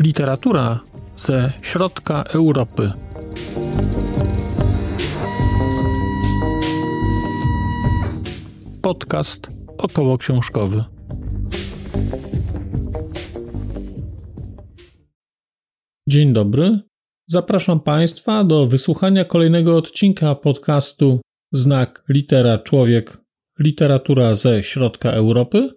Literatura ze środka Europy. Podcast około książkowy. Dzień dobry. Zapraszam Państwa do wysłuchania kolejnego odcinka podcastu Znak Litera Człowiek Literatura ze środka Europy.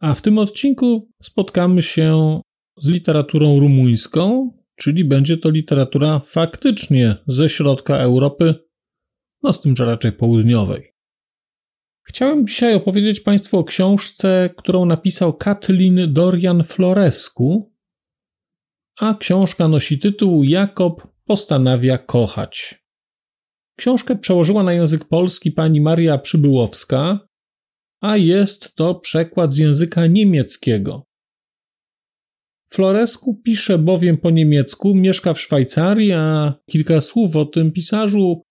A w tym odcinku spotkamy się z literaturą rumuńską, czyli będzie to literatura faktycznie ze środka Europy, no z tym, że raczej południowej. Chciałem dzisiaj opowiedzieć Państwu o książce, którą napisał Katlin Dorian Florescu, a książka nosi tytuł Jakob postanawia kochać. Książkę przełożyła na język polski pani Maria Przybyłowska, a jest to przekład z języka niemieckiego. Florescu pisze bowiem po niemiecku, mieszka w Szwajcarii, a kilka słów o tym pisarzu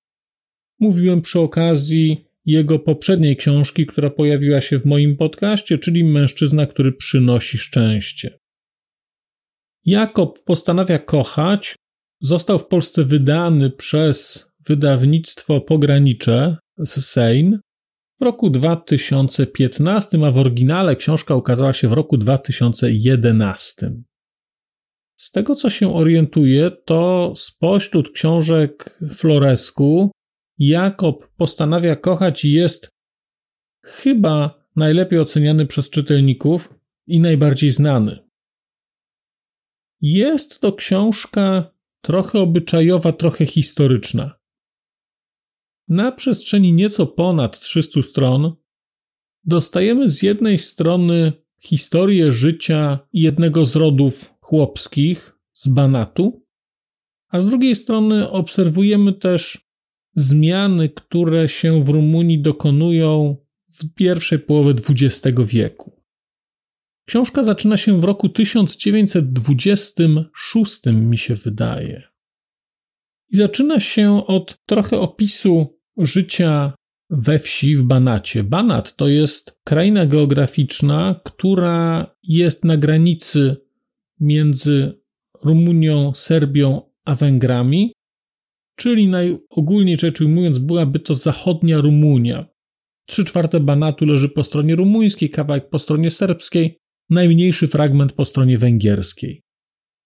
mówiłem przy okazji jego poprzedniej książki, która pojawiła się w moim podcaście, czyli Mężczyzna, który przynosi szczęście. Jakob postanawia kochać. Został w Polsce wydany przez wydawnictwo pogranicze z Seine w roku 2015, a w oryginale książka ukazała się w roku 2011. Z tego co się orientuję, to spośród książek Floresku Jakob postanawia kochać i jest chyba najlepiej oceniany przez czytelników i najbardziej znany. Jest to książka trochę obyczajowa, trochę historyczna. Na przestrzeni nieco ponad 300 stron dostajemy z jednej strony historię życia jednego z rodów chłopskich z Banatu, a z drugiej strony obserwujemy też zmiany, które się w Rumunii dokonują w pierwszej połowie XX wieku. Książka zaczyna się w roku 1926, mi się wydaje. I zaczyna się od trochę opisu życia we wsi w Banacie. Banat to jest kraina geograficzna, która jest na granicy między Rumunią, Serbią a Węgrami, czyli najogólniej rzecz ujmując, byłaby to zachodnia Rumunia. Trzy czwarte Banatu leży po stronie rumuńskiej, kawałek po stronie serbskiej, najmniejszy fragment po stronie węgierskiej.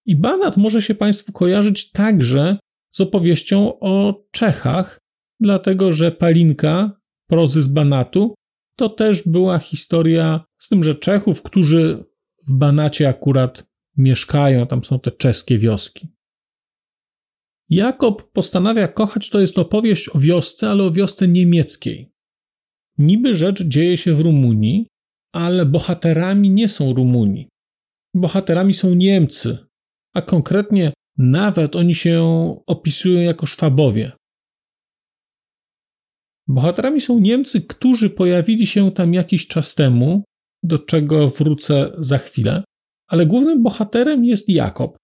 I Banat może się Państwu kojarzyć także z opowieścią o Czechach, dlatego że Palinka, prozy z Banatu, to też była historia z tym, że Czechów, którzy w Banacie akurat mieszkają, tam są te czeskie wioski. Jakob postanawia kochać to jest opowieść o wiosce, ale o wiosce niemieckiej. Niby rzecz dzieje się w Rumunii, ale bohaterami nie są Rumuni. Bohaterami są Niemcy, a konkretnie nawet oni się opisują jako Szwabowie. Bohaterami są Niemcy, którzy pojawili się tam jakiś czas temu, do czego wrócę za chwilę, ale głównym bohaterem jest Jakob.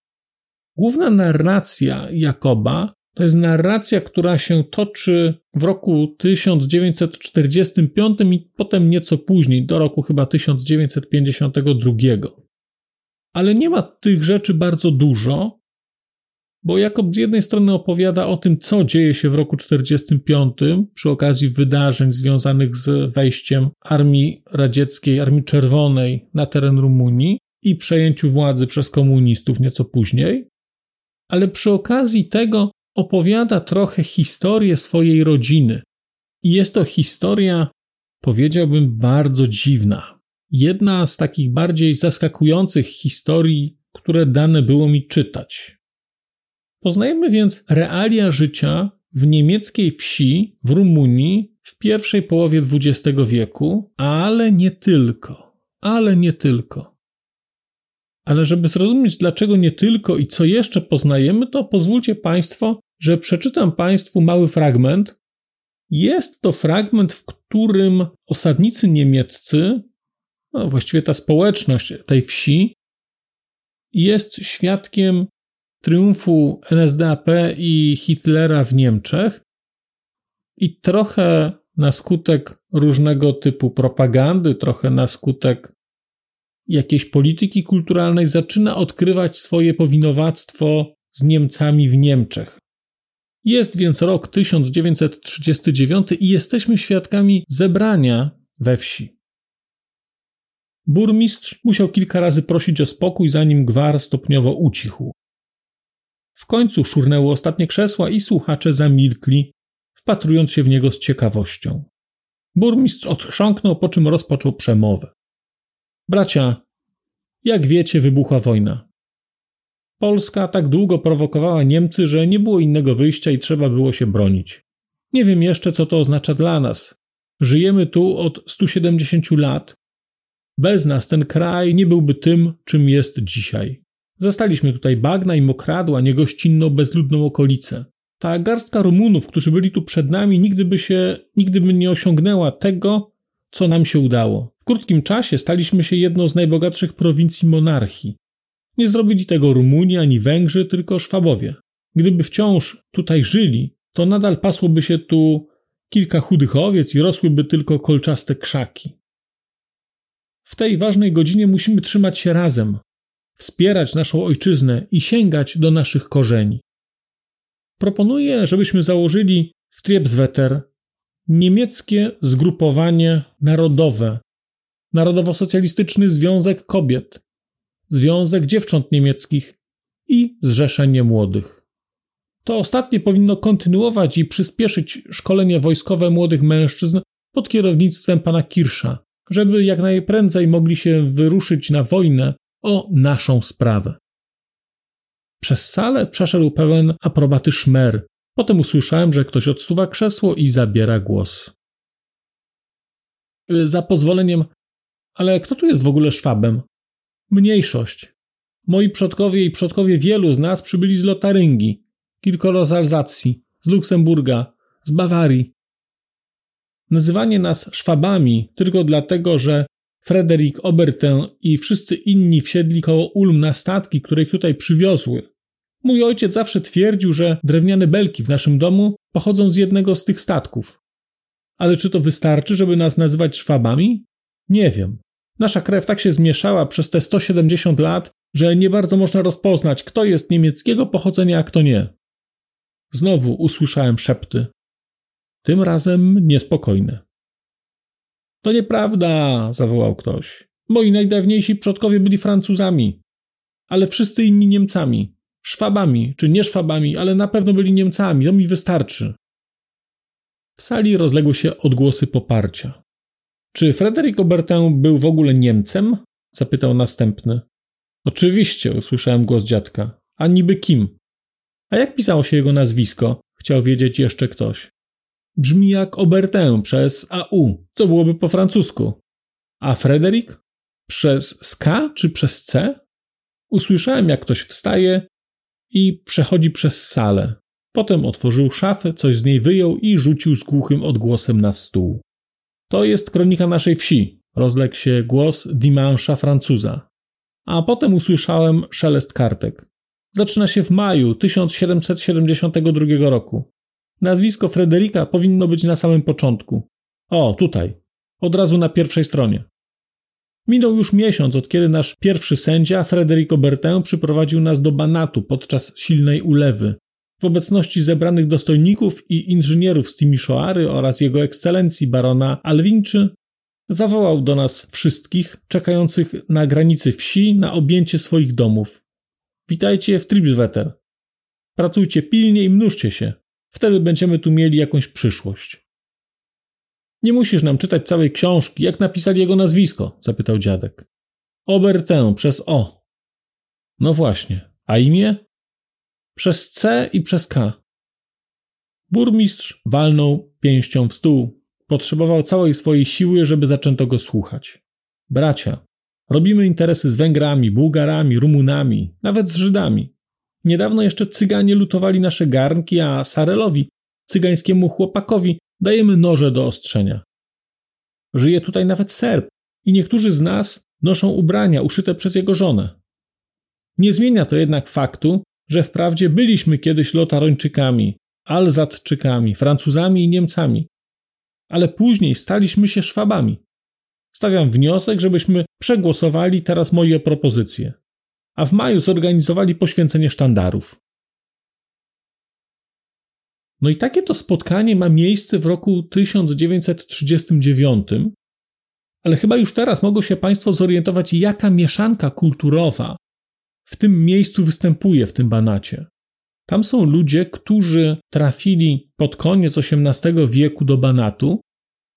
Główna narracja Jakoba to jest narracja, która się toczy w roku 1945 i potem nieco później, do roku chyba 1952. Ale nie ma tych rzeczy bardzo dużo, bo Jakob z jednej strony opowiada o tym, co dzieje się w roku 1945 przy okazji wydarzeń związanych z wejściem Armii Radzieckiej, Armii Czerwonej na teren Rumunii i przejęciu władzy przez komunistów nieco później, ale przy okazji tego opowiada trochę historię swojej rodziny. I jest to historia, powiedziałbym, bardzo dziwna. Jedna z takich bardziej zaskakujących historii, które dane było mi czytać. Poznajemy więc realia życia w niemieckiej wsi w Rumunii w pierwszej połowie XX wieku, ale nie tylko. Ale nie tylko. Ale żeby zrozumieć, dlaczego nie tylko i co jeszcze poznajemy, to pozwólcie Państwo, że przeczytam Państwu mały fragment. Jest to fragment, w którym osadnicy niemieccy, no właściwie ta społeczność tej wsi, jest świadkiem triumfu NSDAP i Hitlera w Niemczech i trochę na skutek różnego typu propagandy, trochę na skutek jakiejś polityki kulturalnej zaczyna odkrywać swoje powinowactwo z Niemcami w Niemczech. Jest więc rok 1939 i jesteśmy świadkami zebrania we wsi. Burmistrz musiał kilka razy prosić o spokój, zanim gwar stopniowo ucichł. W końcu szurnęły ostatnie krzesła i słuchacze zamilkli, wpatrując się w niego z ciekawością. Burmistrz odchrząknął, po czym rozpoczął przemowę. Bracia, jak wiecie, wybuchła wojna. Polska tak długo prowokowała Niemcy, że nie było innego wyjścia i trzeba było się bronić. Nie wiem jeszcze, co to oznacza dla nas. Żyjemy tu od 170 lat. Bez nas ten kraj nie byłby tym, czym jest dzisiaj. Zastaliśmy tutaj bagna i mokradła, niegościnną, bezludną okolicę. Ta garstka Rumunów, którzy byli tu przed nami, nigdy by się, nigdy by nie osiągnęła tego, co nam się udało. W krótkim czasie staliśmy się jedną z najbogatszych prowincji monarchii. Nie zrobili tego Rumuni ani Węgrzy, tylko Szwabowie. Gdyby wciąż tutaj żyli, to nadal pasłoby się tu kilka chudych owiec i rosłyby tylko kolczaste krzaki. W tej ważnej godzinie musimy trzymać się razem, wspierać naszą ojczyznę i sięgać do naszych korzeni. Proponuję, żebyśmy założyli w Triebswetter niemieckie zgrupowanie narodowe, Narodowo-Socjalistyczny Związek Kobiet, Związek Dziewcząt Niemieckich i Zrzeszenie Młodych. To ostatnie powinno kontynuować i przyspieszyć szkolenie wojskowe młodych mężczyzn pod kierownictwem pana Kirsza, żeby jak najprędzej mogli się wyruszyć na wojnę o naszą sprawę. Przez salę przeszedł pełen aprobaty szmer. Potem usłyszałem, że ktoś odsuwa krzesło i zabiera głos. Za pozwoleniem, ale kto tu jest w ogóle Szwabem? Mniejszość. Moi przodkowie i przodkowie wielu z nas przybyli z Lotaryngii, kilkoro z Alzacji, z Luksemburga, z Bawarii. Nazywanie nas Szwabami tylko dlatego, że Frederick Obertin i wszyscy inni wsiedli koło Ulm na statki, które ich tutaj przywiozły. Mój ojciec zawsze twierdził, że drewniane belki w naszym domu pochodzą z jednego z tych statków. Ale czy to wystarczy, żeby nas nazywać Szwabami? Nie wiem. Nasza krew tak się zmieszała przez te 170 lat, że nie bardzo można rozpoznać, kto jest niemieckiego pochodzenia, a kto nie. Znowu usłyszałem szepty. Tym razem niespokojne. To nieprawda, zawołał ktoś. Moi najdawniejsi przodkowie byli Francuzami, ale wszyscy inni Niemcami. Szwabami, czy nie Szwabami, ale na pewno byli Niemcami, to mi wystarczy. W sali rozległy się odgłosy poparcia. Czy Frederic Obertin był w ogóle Niemcem? zapytał następny. Oczywiście, usłyszałem głos dziadka. A niby kim? A jak pisało się jego nazwisko? Chciał wiedzieć jeszcze ktoś. Brzmi jak Obertin przez AU. To byłoby po francusku. A Frederic? Przez SK czy przez C? Usłyszałem, jak ktoś wstaje i przechodzi przez salę. Potem otworzył szafę, coś z niej wyjął i rzucił z głuchym odgłosem na stół. To jest kronika naszej wsi, rozległ się głos Dimansza Francuza. A potem usłyszałem szelest kartek. Zaczyna się w maju 1772 roku. Nazwisko Frederika powinno być na samym początku. O, tutaj. Od razu na pierwszej stronie. Minął już miesiąc, od kiedy nasz pierwszy sędzia, Frederico Bertin, przyprowadził nas do Banatu podczas silnej ulewy. W obecności zebranych dostojników i inżynierów z Timiszoary oraz jego ekscelencji barona Alwinczy zawołał do nas wszystkich czekających na granicy wsi na objęcie swoich domów. Witajcie w Tribswetter. Pracujcie pilnie i mnóżcie się. Wtedy będziemy tu mieli jakąś przyszłość. Nie musisz nam czytać całej książki, jak napisali jego nazwisko? zapytał dziadek. Obertę przez O. No właśnie, a imię? Przez C i przez K. Burmistrz walnął pięścią w stół. Potrzebował całej swojej siły, żeby zaczęto go słuchać. Bracia, robimy interesy z Węgrami, Bułgarami, Rumunami, nawet z Żydami. Niedawno jeszcze Cyganie lutowali nasze garnki, a Sarelowi, cygańskiemu chłopakowi, dajemy noże do ostrzenia. Żyje tutaj nawet Serb i niektórzy z nas noszą ubrania uszyte przez jego żonę. Nie zmienia to jednak faktu, że wprawdzie byliśmy kiedyś lotarończykami, Alzatczykami, Francuzami i Niemcami. Ale później staliśmy się Szwabami. Stawiam wniosek, żebyśmy przegłosowali teraz moje propozycje. A w maju zorganizowali poświęcenie sztandarów. No i takie to spotkanie ma miejsce w roku 1939, ale chyba już teraz mogą się Państwo zorientować, jaka mieszanka kulturowa w tym miejscu występuje w tym banacie. Tam są ludzie, którzy trafili pod koniec XVIII wieku do Banatu,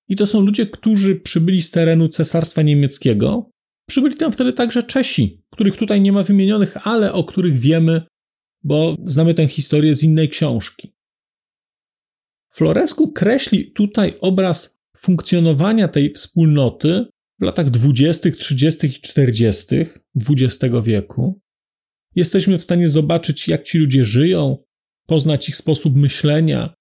i to są ludzie, którzy przybyli z terenu Cesarstwa Niemieckiego. Przybyli tam wtedy także Czesi, których tutaj nie ma wymienionych, ale o których wiemy, bo znamy tę historię z innej książki. Floresku kreśli tutaj obraz funkcjonowania tej wspólnoty w latach 20., 30. i 40. XX wieku. Jesteśmy w stanie zobaczyć, jak ci ludzie żyją, poznać ich sposób myślenia.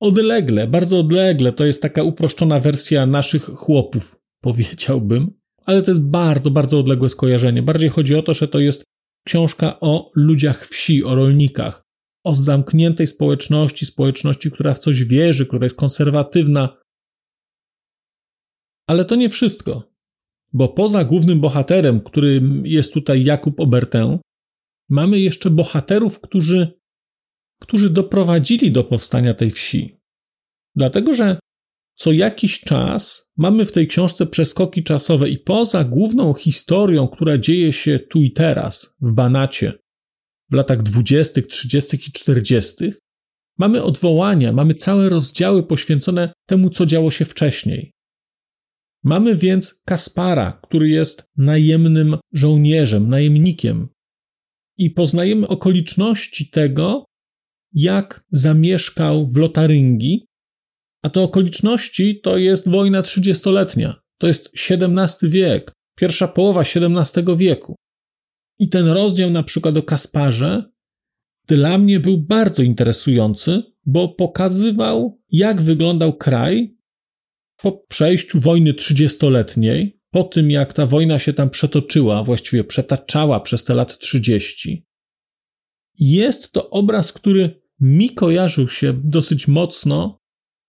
Odlegle, bardzo odlegle, to jest taka uproszczona wersja naszych chłopów, powiedziałbym, ale to jest bardzo, bardzo odległe skojarzenie. Bardziej chodzi o to, że to jest książka o ludziach wsi, o rolnikach, o zamkniętej społeczności, społeczności, która w coś wierzy, która jest konserwatywna. Ale to nie wszystko, bo poza głównym bohaterem, którym jest tutaj Jakub Obertę, mamy jeszcze bohaterów, którzy, którzy doprowadzili do powstania tej wsi. Dlatego, że co jakiś czas mamy w tej książce przeskoki czasowe i poza główną historią, która dzieje się tu i teraz, w Banacie, w latach 20., 30. i 40., mamy odwołania, mamy całe rozdziały poświęcone temu, co działo się wcześniej. Mamy więc Kaspara, który jest najemnym żołnierzem, najemnikiem, i poznajemy okoliczności tego, jak zamieszkał w Lotaryngii, a te okoliczności to jest wojna trzydziestoletnia, to jest XVII wiek, pierwsza połowa XVII wieku. I ten rozdział na przykład o Kasparze dla mnie był bardzo interesujący, bo pokazywał, jak wyglądał kraj po przejściu wojny trzydziestoletniej, po tym jak ta wojna się tam przetoczyła, właściwie przetaczała przez te lat 30. Jest to obraz, który mi kojarzył się dosyć mocno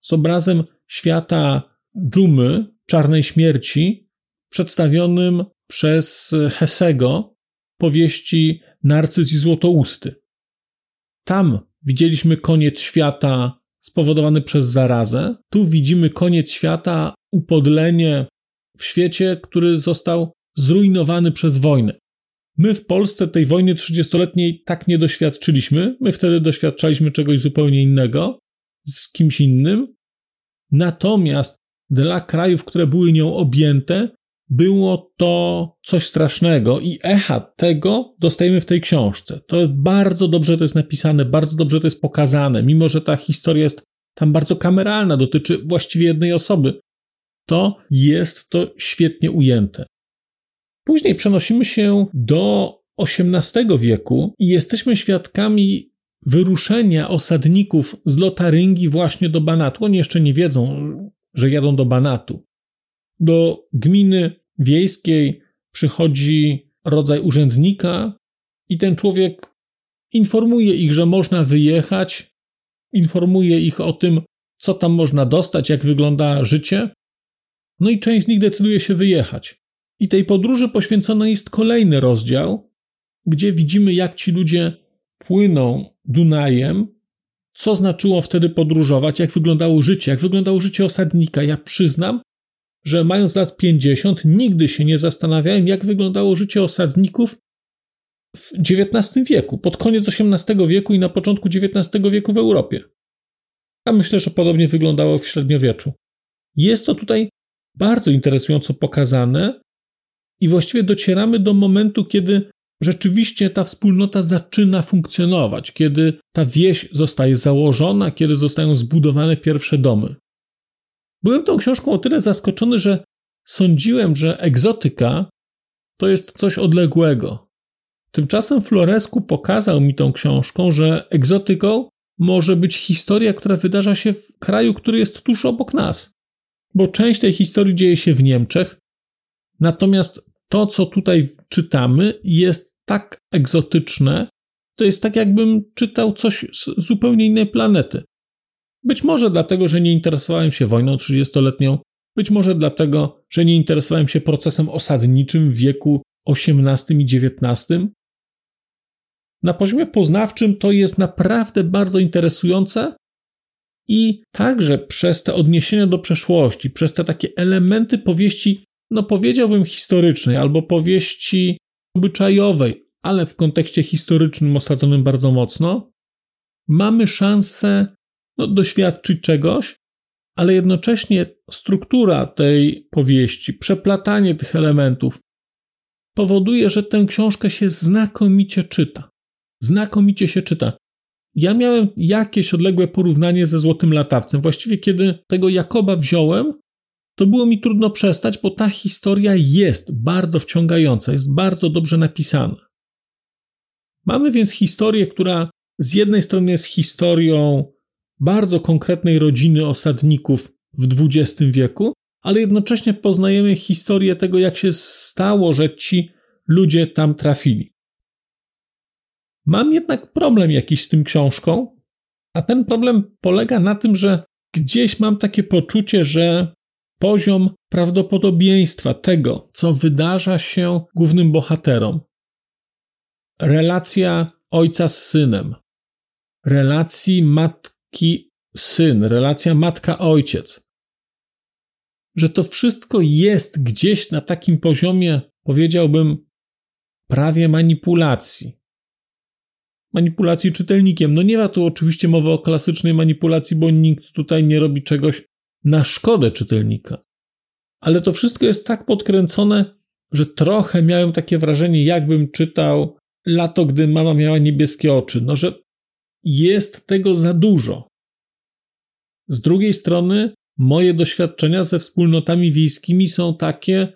z obrazem świata dżumy, czarnej śmierci, przedstawionym przez Hesego powieści Narcyz i Złotousty. Tam widzieliśmy koniec świata spowodowany przez zarazę, tu widzimy koniec świata, upodlenie w świecie, który został zrujnowany przez wojnę. My w Polsce tej wojny 30-letniej tak nie doświadczyliśmy. My wtedy doświadczaliśmy czegoś zupełnie innego, z kimś innym. Natomiast dla krajów, które były nią objęte, było to coś strasznego i echa tego dostajemy w tej książce. To bardzo dobrze to jest napisane, bardzo dobrze to jest pokazane, mimo że ta historia jest tam bardzo kameralna, dotyczy właściwie jednej osoby. To jest to świetnie ujęte. Później przenosimy się do XVIII wieku i jesteśmy świadkami wyruszenia osadników z Lotaryngii właśnie do Banatu. Oni jeszcze nie wiedzą, że jadą do Banatu. Do gminy wiejskiej przychodzi rodzaj urzędnika i ten człowiek informuje ich, że można wyjechać, informuje ich o tym, co tam można dostać, jak wygląda życie. No i część z nich decyduje się wyjechać. I tej podróży poświęcony jest kolejny rozdział, gdzie widzimy, jak ci ludzie płyną Dunajem, co znaczyło wtedy podróżować, jak wyglądało życie, jak wyglądało życie osadnika. Ja przyznam, że mając lat 50, nigdy się nie zastanawiałem, jak wyglądało życie osadników w XIX wieku, pod koniec XVIII wieku i na początku XIX wieku w Europie. A myślę, że podobnie wyglądało w średniowieczu. Jest to tutaj bardzo interesująco pokazane i właściwie docieramy do momentu, kiedy rzeczywiście ta wspólnota zaczyna funkcjonować, kiedy ta wieś zostaje założona, kiedy zostają zbudowane pierwsze domy. Byłem tą książką o tyle zaskoczony, że sądziłem, że egzotyka to jest coś odległego. Tymczasem Floresku pokazał mi tą książką, że egzotyką może być historia, która wydarza się w kraju, który jest tuż obok nas. Bo część tej historii dzieje się w Niemczech, natomiast to, co tutaj czytamy, jest tak egzotyczne, to jest tak, jakbym czytał coś z zupełnie innej planety. Być może dlatego, że nie interesowałem się wojną 30-letnią, być może dlatego, że nie interesowałem się procesem osadniczym w wieku XVIII i XIX. Na poziomie poznawczym to jest naprawdę bardzo interesujące i także przez te odniesienia do przeszłości, przez te takie elementy powieści, no powiedziałbym historycznej albo powieści obyczajowej, ale w kontekście historycznym osadzonym bardzo mocno, mamy szansę no, doświadczyć czegoś, ale jednocześnie struktura tej powieści, przeplatanie tych elementów powoduje, że tę książkę się znakomicie czyta. Znakomicie się czyta. Ja miałem jakieś odległe porównanie ze Złotym Latawcem. Właściwie, kiedy tego Jakoba wziąłem, to było mi trudno przestać, bo ta historia jest bardzo wciągająca, jest bardzo dobrze napisana. Mamy więc historię, która z jednej strony jest historią bardzo konkretnej rodziny osadników w XX wieku, ale jednocześnie poznajemy historię tego, jak się stało, że ci ludzie tam trafili. Mam jednak problem jakiś z tym książką, a ten problem polega na tym, że gdzieś mam takie poczucie, że poziom prawdopodobieństwa tego, co wydarza się głównym bohaterom, relacja ojca z synem, relacji matki-syn, relacja matka-ojciec, że to wszystko jest gdzieś na takim poziomie, powiedziałbym, prawie manipulacji. Manipulacji czytelnikiem. No nie ma tu oczywiście mowy o klasycznej manipulacji, bo nikt tutaj nie robi czegoś na szkodę czytelnika. Ale to wszystko jest tak podkręcone, że trochę miałem takie wrażenie, jakbym czytał lato, gdy mama miała niebieskie oczy. No, że jest tego za dużo. Z drugiej strony, moje doświadczenia ze wspólnotami wiejskimi są takie,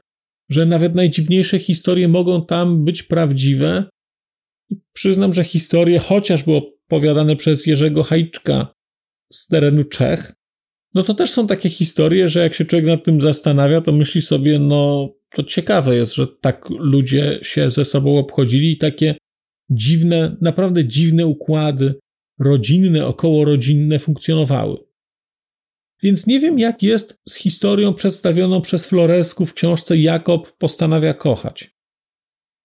że nawet najdziwniejsze historie mogą tam być prawdziwe. I przyznam, że historie, chociażby opowiadane przez Jerzego Hajczka z terenu Czech, no to też są takie historie, że jak się człowiek nad tym zastanawia, to myśli sobie, no to ciekawe jest, że tak ludzie się ze sobą obchodzili i takie dziwne, naprawdę dziwne układy rodzinne, okołorodzinne funkcjonowały. Więc nie wiem, jak jest z historią przedstawioną przez Floresku w książce Jakob postanawia kochać.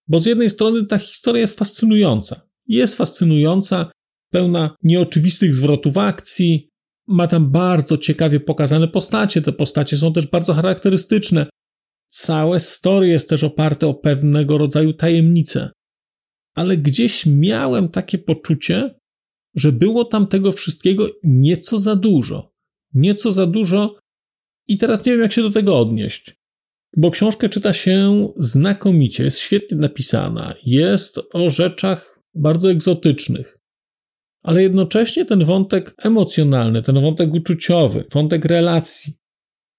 Bo z jednej strony ta historia jest fascynująca. Jest fascynująca, pełna nieoczywistych zwrotów akcji, ma tam bardzo ciekawie pokazane postacie. Te postacie są też bardzo charakterystyczne. Całe story jest też oparte o pewnego rodzaju tajemnice. Ale gdzieś miałem takie poczucie, że było tam tego wszystkiego nieco za dużo. Nieco za dużo, i teraz nie wiem, jak się do tego odnieść. Bo książkę czyta się znakomicie, jest świetnie napisana, jest o rzeczach bardzo egzotycznych ale jednocześnie ten wątek emocjonalny, ten wątek uczuciowy, wątek relacji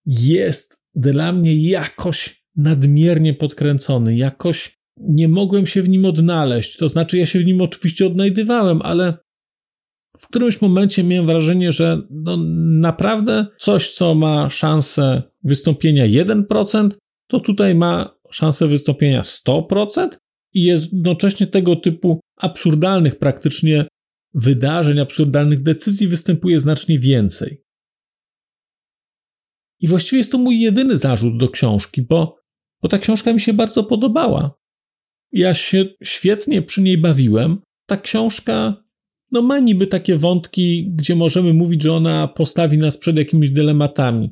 jest dla mnie jakoś nadmiernie podkręcony, jakoś nie mogłem się w nim odnaleźć. To znaczy, ja się w nim oczywiście odnajdywałem, ale w którymś momencie miałem wrażenie, że no naprawdę coś, co ma szansę wystąpienia 1%, to tutaj ma szansę wystąpienia 100% i jest jednocześnie tego typu absurdalnych praktycznie wydarzeń, absurdalnych decyzji występuje znacznie więcej. I właściwie jest to mój jedyny zarzut do książki, bo, bo ta książka mi się bardzo podobała. Ja się świetnie przy niej bawiłem. Ta książka no ma niby takie wątki, gdzie możemy mówić, że ona postawi nas przed jakimiś dylematami.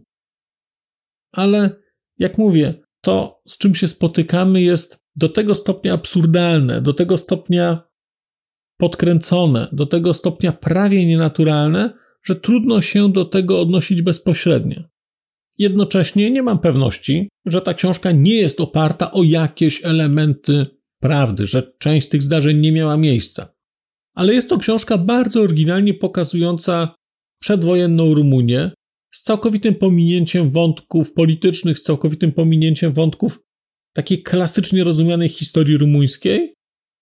Ale jak mówię, to z czym się spotykamy jest do tego stopnia absurdalne, do tego stopnia podkręcone, do tego stopnia prawie nienaturalne, że trudno się do tego odnosić bezpośrednio. Jednocześnie nie mam pewności, że ta książka nie jest oparta o jakieś elementy prawdy, że część z tych zdarzeń nie miała miejsca. Ale jest to książka bardzo oryginalnie pokazująca przedwojenną Rumunię, z całkowitym pominięciem wątków politycznych, z całkowitym pominięciem wątków takiej klasycznie rozumianej historii rumuńskiej,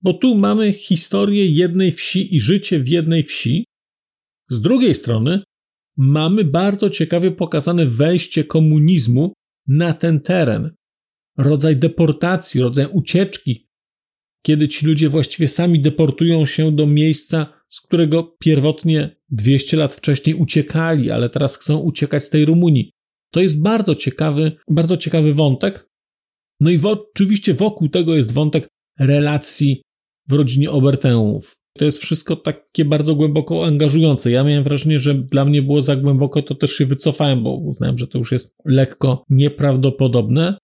bo tu mamy historię jednej wsi i życie w jednej wsi. Z drugiej strony mamy bardzo ciekawie pokazane wejście komunizmu na ten teren. Rodzaj deportacji, rodzaj ucieczki, kiedy ci ludzie właściwie sami deportują się do miejsca z którego pierwotnie 200 lat wcześniej uciekali, ale teraz chcą uciekać z tej Rumunii. To jest bardzo ciekawy, bardzo ciekawy wątek. No i w, oczywiście wokół tego jest wątek relacji w rodzinie Oberteumów. To jest wszystko takie bardzo głęboko angażujące. Ja miałem wrażenie, że dla mnie było za głęboko, to też się wycofałem, bo uznałem, że to już jest lekko nieprawdopodobne.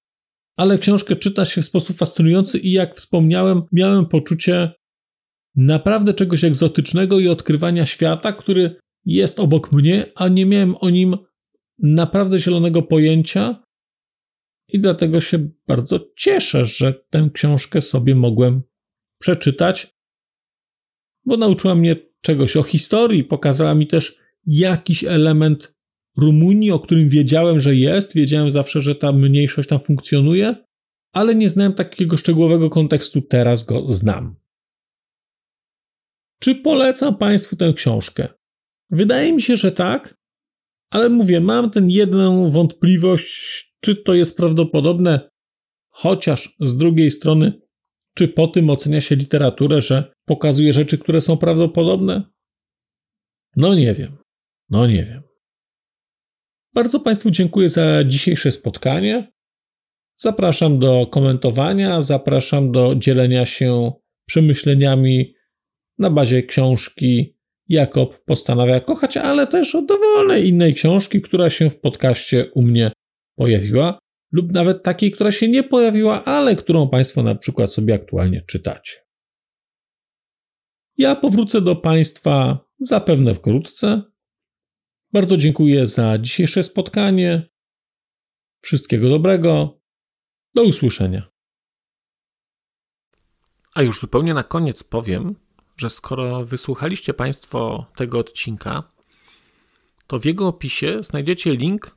Ale książkę czyta się w sposób fascynujący i jak wspomniałem, miałem poczucie naprawdę czegoś egzotycznego i odkrywania świata, który jest obok mnie, a nie miałem o nim naprawdę zielonego pojęcia. I dlatego się bardzo cieszę, że tę książkę sobie mogłem przeczytać bo nauczyła mnie czegoś o historii, pokazała mi też jakiś element Rumunii, o którym wiedziałem, że jest, wiedziałem zawsze, że ta mniejszość tam funkcjonuje, ale nie znałem takiego szczegółowego kontekstu, teraz go znam. Czy polecam Państwu tę książkę? Wydaje mi się, że tak, ale mówię, mam tę jedną wątpliwość, czy to jest prawdopodobne, chociaż z drugiej strony czy po tym ocenia się literaturę, że pokazuje rzeczy, które są prawdopodobne? No nie wiem. No nie wiem. Bardzo Państwu dziękuję za dzisiejsze spotkanie. Zapraszam do komentowania, zapraszam do dzielenia się przemyśleniami na bazie książki Jakob postanawia kochać, ale też o dowolnej innej książki, która się w podcaście u mnie pojawiła lub nawet takiej, która się nie pojawiła, ale którą Państwo na przykład sobie aktualnie czytacie. Ja powrócę do Państwa zapewne wkrótce. Bardzo dziękuję za dzisiejsze spotkanie. Wszystkiego dobrego. Do usłyszenia. A już zupełnie na koniec powiem, że skoro wysłuchaliście Państwo tego odcinka, to w jego opisie znajdziecie link